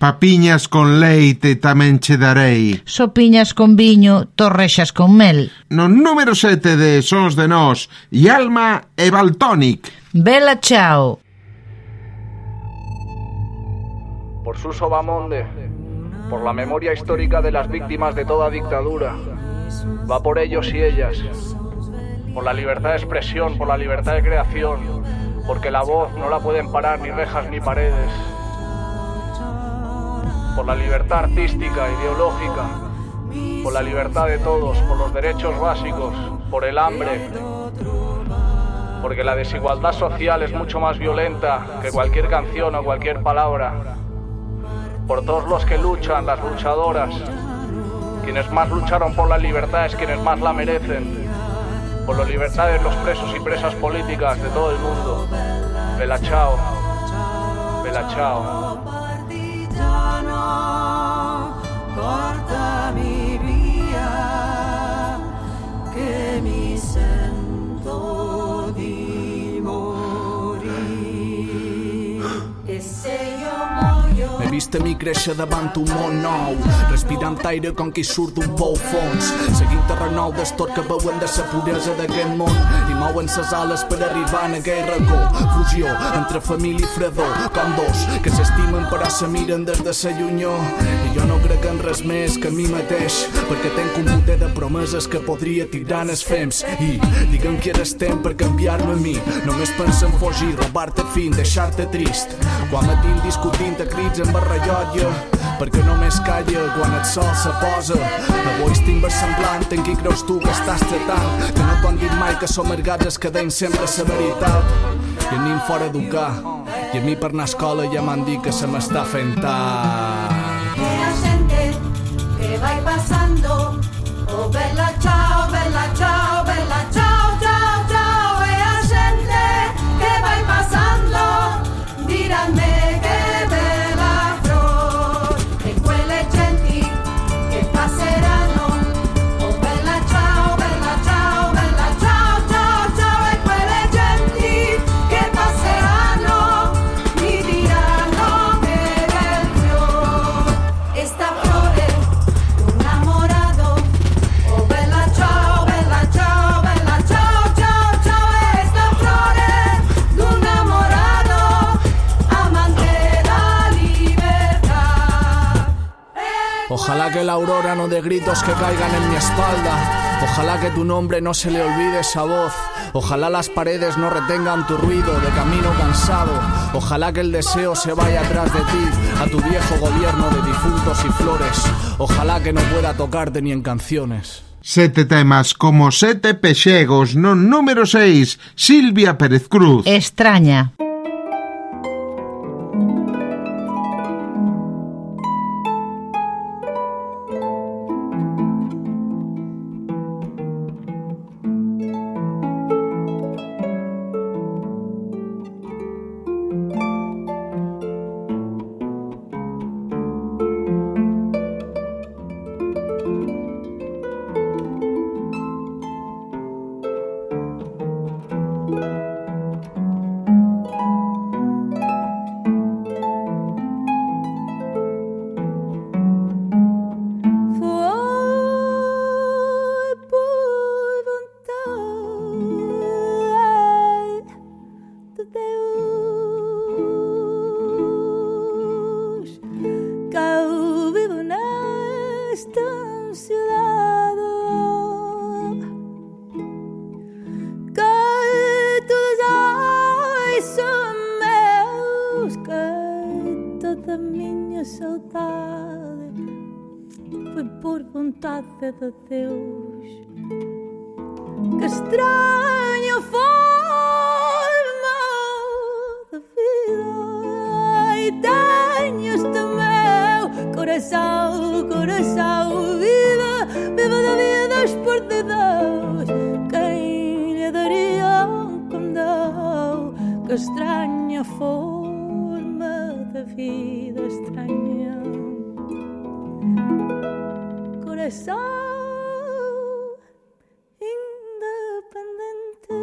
Papiñas con leite tamén che darei. Sopiñas con viño, torrexas con mel. No número 7 de Sons de Nós, Yalma e Baltónic. Bela chao. Por Suso Bamonde, por la memoria histórica de las víctimas de toda dictadura. Va por ellos y ellas. Por la libertad de expresión, por la libertad de creación. Porque la voz no la pueden parar ni rejas ni paredes por la libertad artística, ideológica, por la libertad de todos, por los derechos básicos, por el hambre, porque la desigualdad social es mucho más violenta que cualquier canción o cualquier palabra, por todos los que luchan, las luchadoras, quienes más lucharon por la libertad es quienes más la merecen, por la libertad de los presos y presas políticas de todo el mundo. Bella chao, bella chao lontano. Vist a mi créixer davant un món nou, respirant aire com qui surt d'un pou fons, seguint terrenol d'estor que veuen de sa puresa d'aquest món i mouen ses ales per arribar en aquell racó. Fusió entre família i fredor, com dos que s'estimen però se miren des de sa llunyor. I jo no crec en res més que a mi mateix, perquè tenc un boter de promeses que podria tirar en els fems. I digue'm que eres temps per canviar-me a mi, només pensa en fugir, robar-te fin, deixar-te trist. Quan me tinc discutint a crits amb el rellotge, perquè només calla quan el sol se posa. Avui estic versemblant en qui creus tu que estàs tratant, que no t'ho dit mai que som ergats es quedem sempre la veritat. I a mi em fora educar, i a mi per anar a escola ja m'han dit que se m'està fent tard. Ojalá que la aurora no dé gritos que caigan en mi espalda. Ojalá que tu nombre no se le olvide esa voz. Ojalá las paredes no retengan tu ruido de camino cansado. Ojalá que el deseo se vaya atrás de ti, a tu viejo gobierno de difuntos y flores. Ojalá que no pueda tocarte ni en canciones. Sete temas como sete pexegos no número 6, Silvia Pérez Cruz. Extraña. Vontade de Deus. Que estranha forma de vida e tenho este meu coração, coração viva, viva da vida perdidos. Quem lhe daria como deu? Que estranha forma de vida coração independente,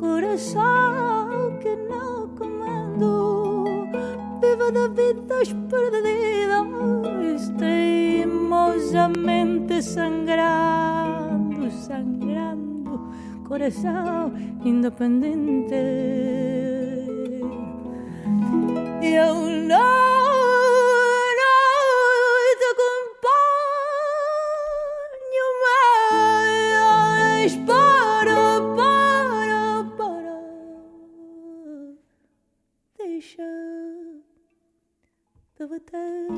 coração que não comando, viva da vidas perdidas, teimosamente sangrando, sangrando, coração independente. Eu não 的。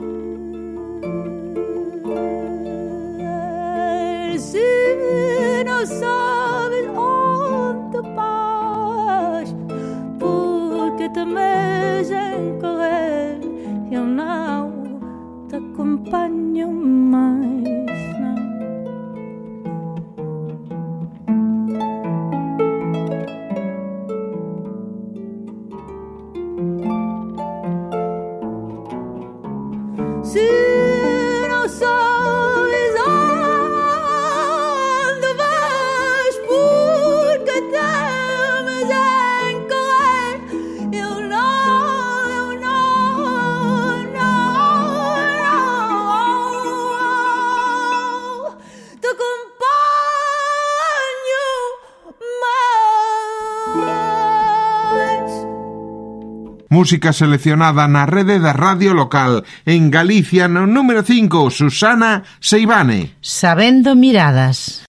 See? Música seleccionada na rede da radio local en Galicia no número 5, Susana Seivane. Sabendo miradas.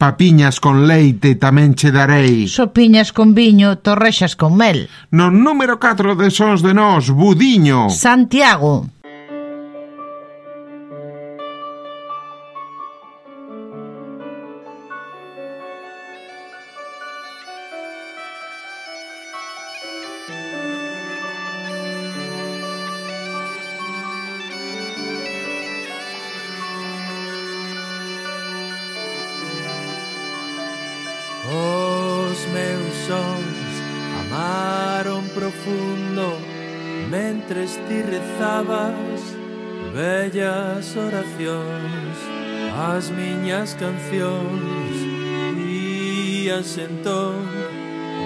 Papiñas con leite tamén che darei. Sopiñas con viño, torrexas con mel. No número 4 de Sons de Nós, Budiño. Santiago. cancións Ías entón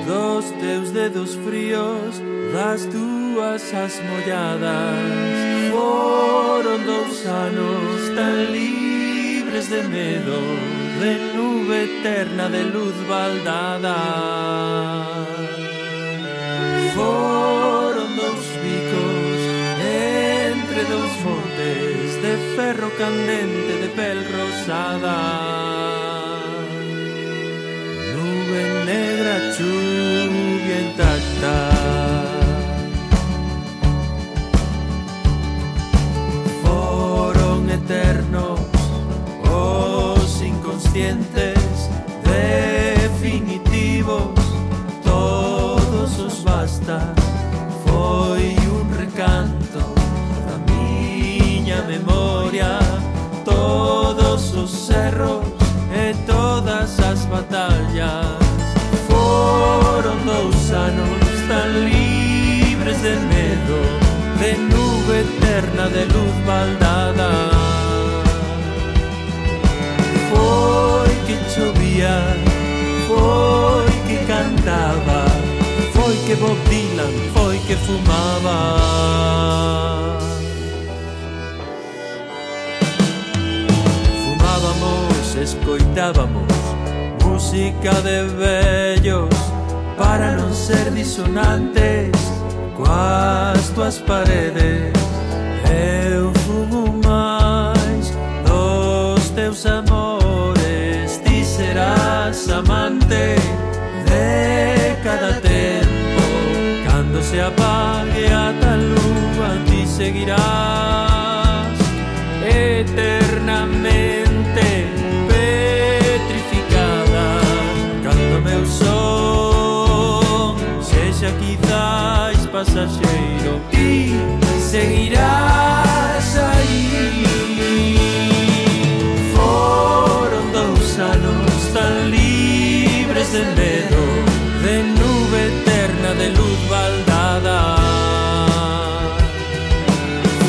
Dos teus dedos fríos Das túas as molladas. Foron dous anos tan libres de medo De nube eterna de luz baldada. Foron dous bicos entre dous fondos De ferro candente de pel rosada. Nube negra chuvia intacta. Foron eternos os inconscientes definitivos. Todos os basta. Foi un recanto Yeah. Escoitábamos Música de vellos Para non ser disonantes. Coas tuas paredes Eu fumo máis dos teus amores Ti serás amante de cada tempo. Cando se apague a tal lúa Ti seguirás pasajero y seguirás ahí. Fueron dos años tan libres de medo, de nube eterna, de luz baldada.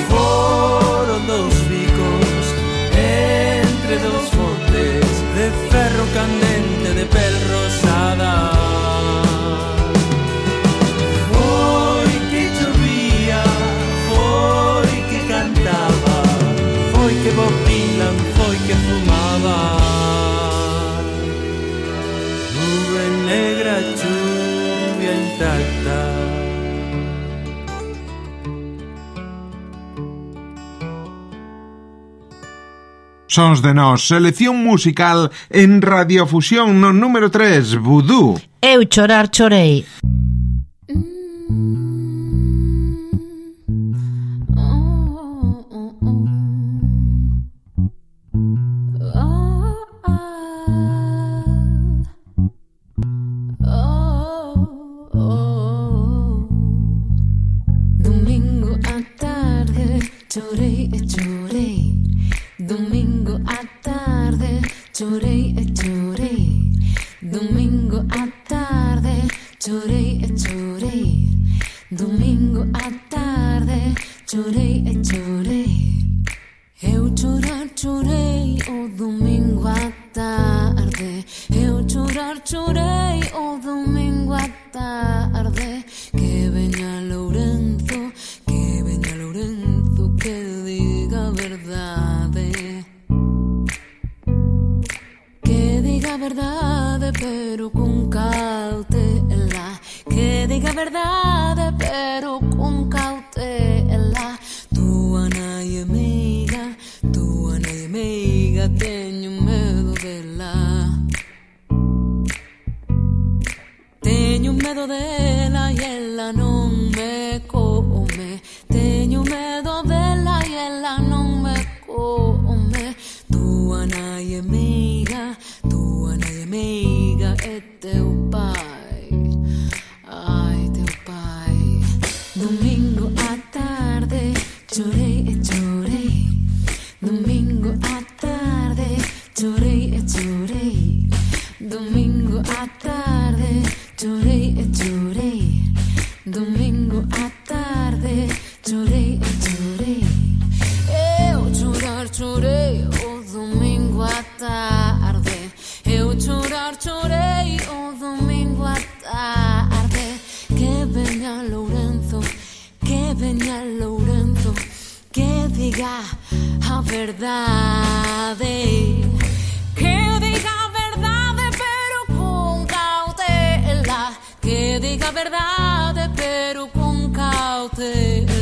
Fueron dos picos entre dos montes de ferro candente de perro. Bob Dylan foi que fumaba Nube negra, chuvia intacta Sons de nós, selección musical en radiofusión no número 3, Vudú. Eu chorar chorei. Chorei chorei. Domingo à tarde chorei chorei. Diga a verdade pero con cautela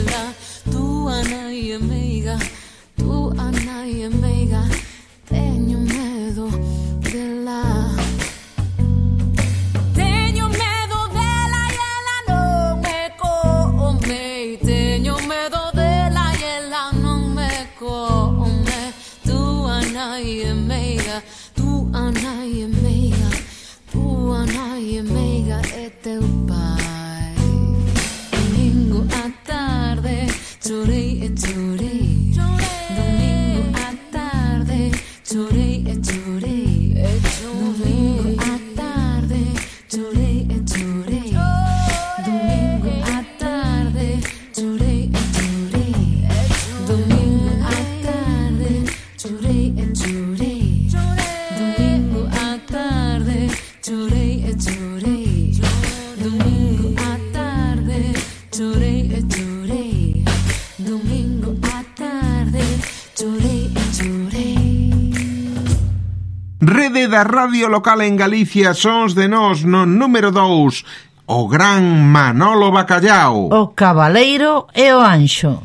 da radio local en Galicia Sons de Nós no número 2 O gran Manolo Bacallao. O Cabaleiro e o Anxo.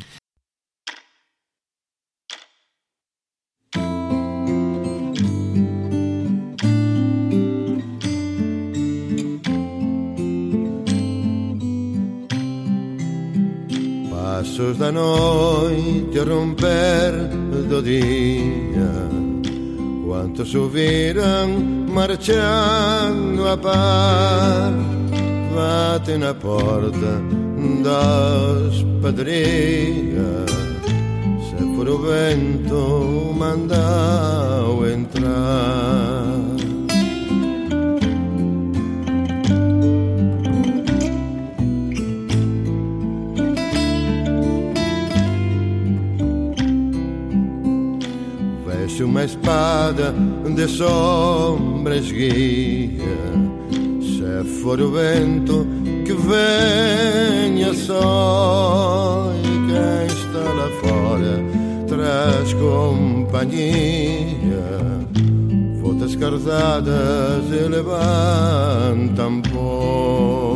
Pasos da noite a romper do día. Cuantos subiran marchando a par Bate na porta das padrias Se for o vento mandao entrar Vese uma espada de sombras guia. Se for o vento que venha só E quem está lá fora traz companhia. Fotas cardadas e levantam pó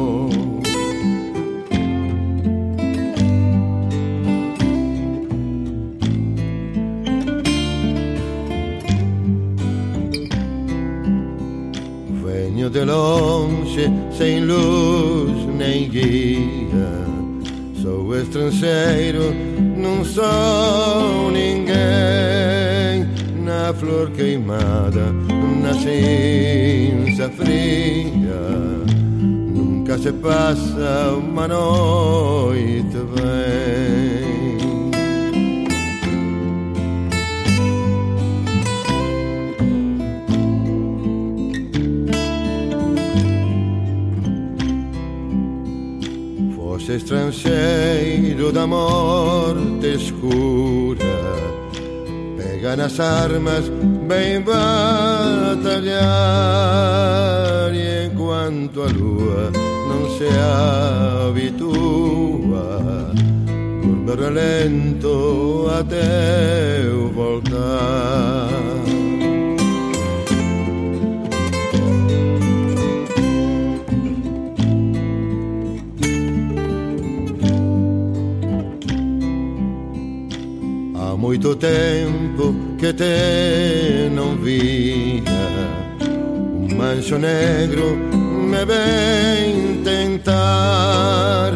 longe, sem luz nem guia. Sou estrangeiro, não sou ninguém. Na flor queimada, na cinza fria. Nunca se passa uma noite bem. Estrangeiro da morte escura. Pega nas armas, bem batalhar E enquanto a lua não se habitua Curva relento até eu voltar muito tempo que te não via. Um mancho negro me vem tentar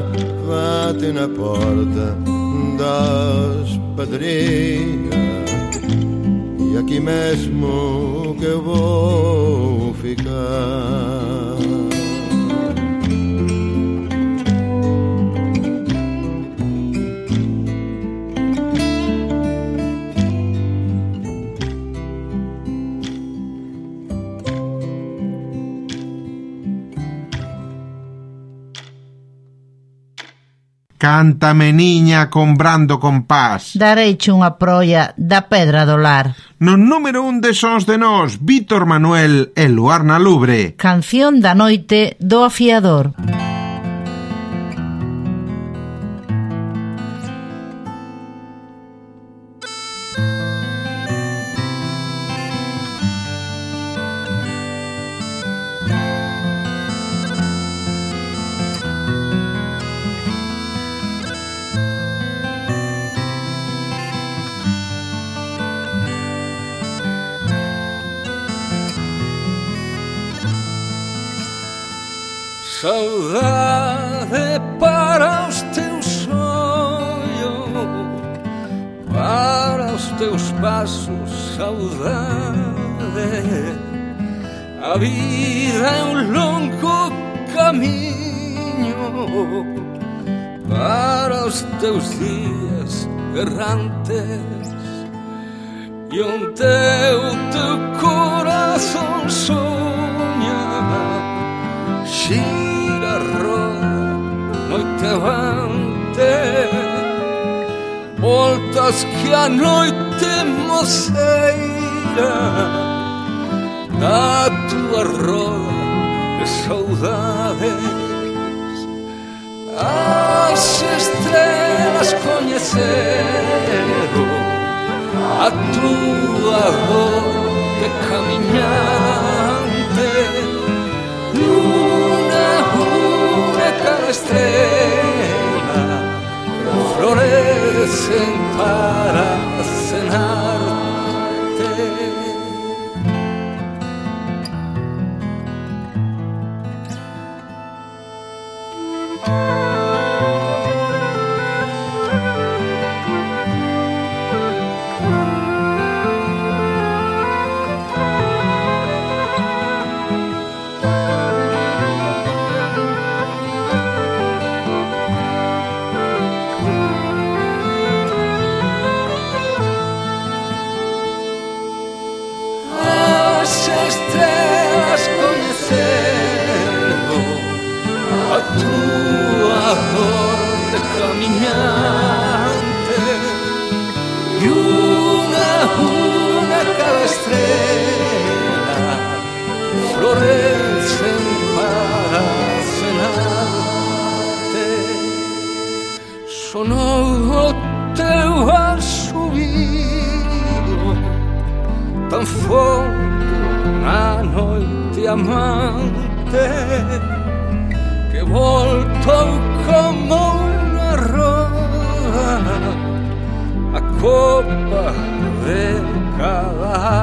Bate na porta das padrias E aqui mesmo que eu vou ficar Cántame niña comprando compás. Dareiche unha proia da Pedra do Lar. No número un de Sons de Nós, Vítor Manuel e Luarna Lubre. Canción da noite do afiador. Mm. Saudade para os teus olhos, para os teus passos, saudade. A vida é um longo caminho para os teus dias errantes e um onde o teu coração sonha. She levante voltas que a noite moceira da tua roda de saudades as estrelas coñeceron a tua dor de camiñar estrella florecen para cenarte. estrelas coñecervo a tua dor caminante e unha unha cada estrela florecen para cenarte sonou o teu asubío tan forte una noite amante che volto come una rosa a coppa de cadavere.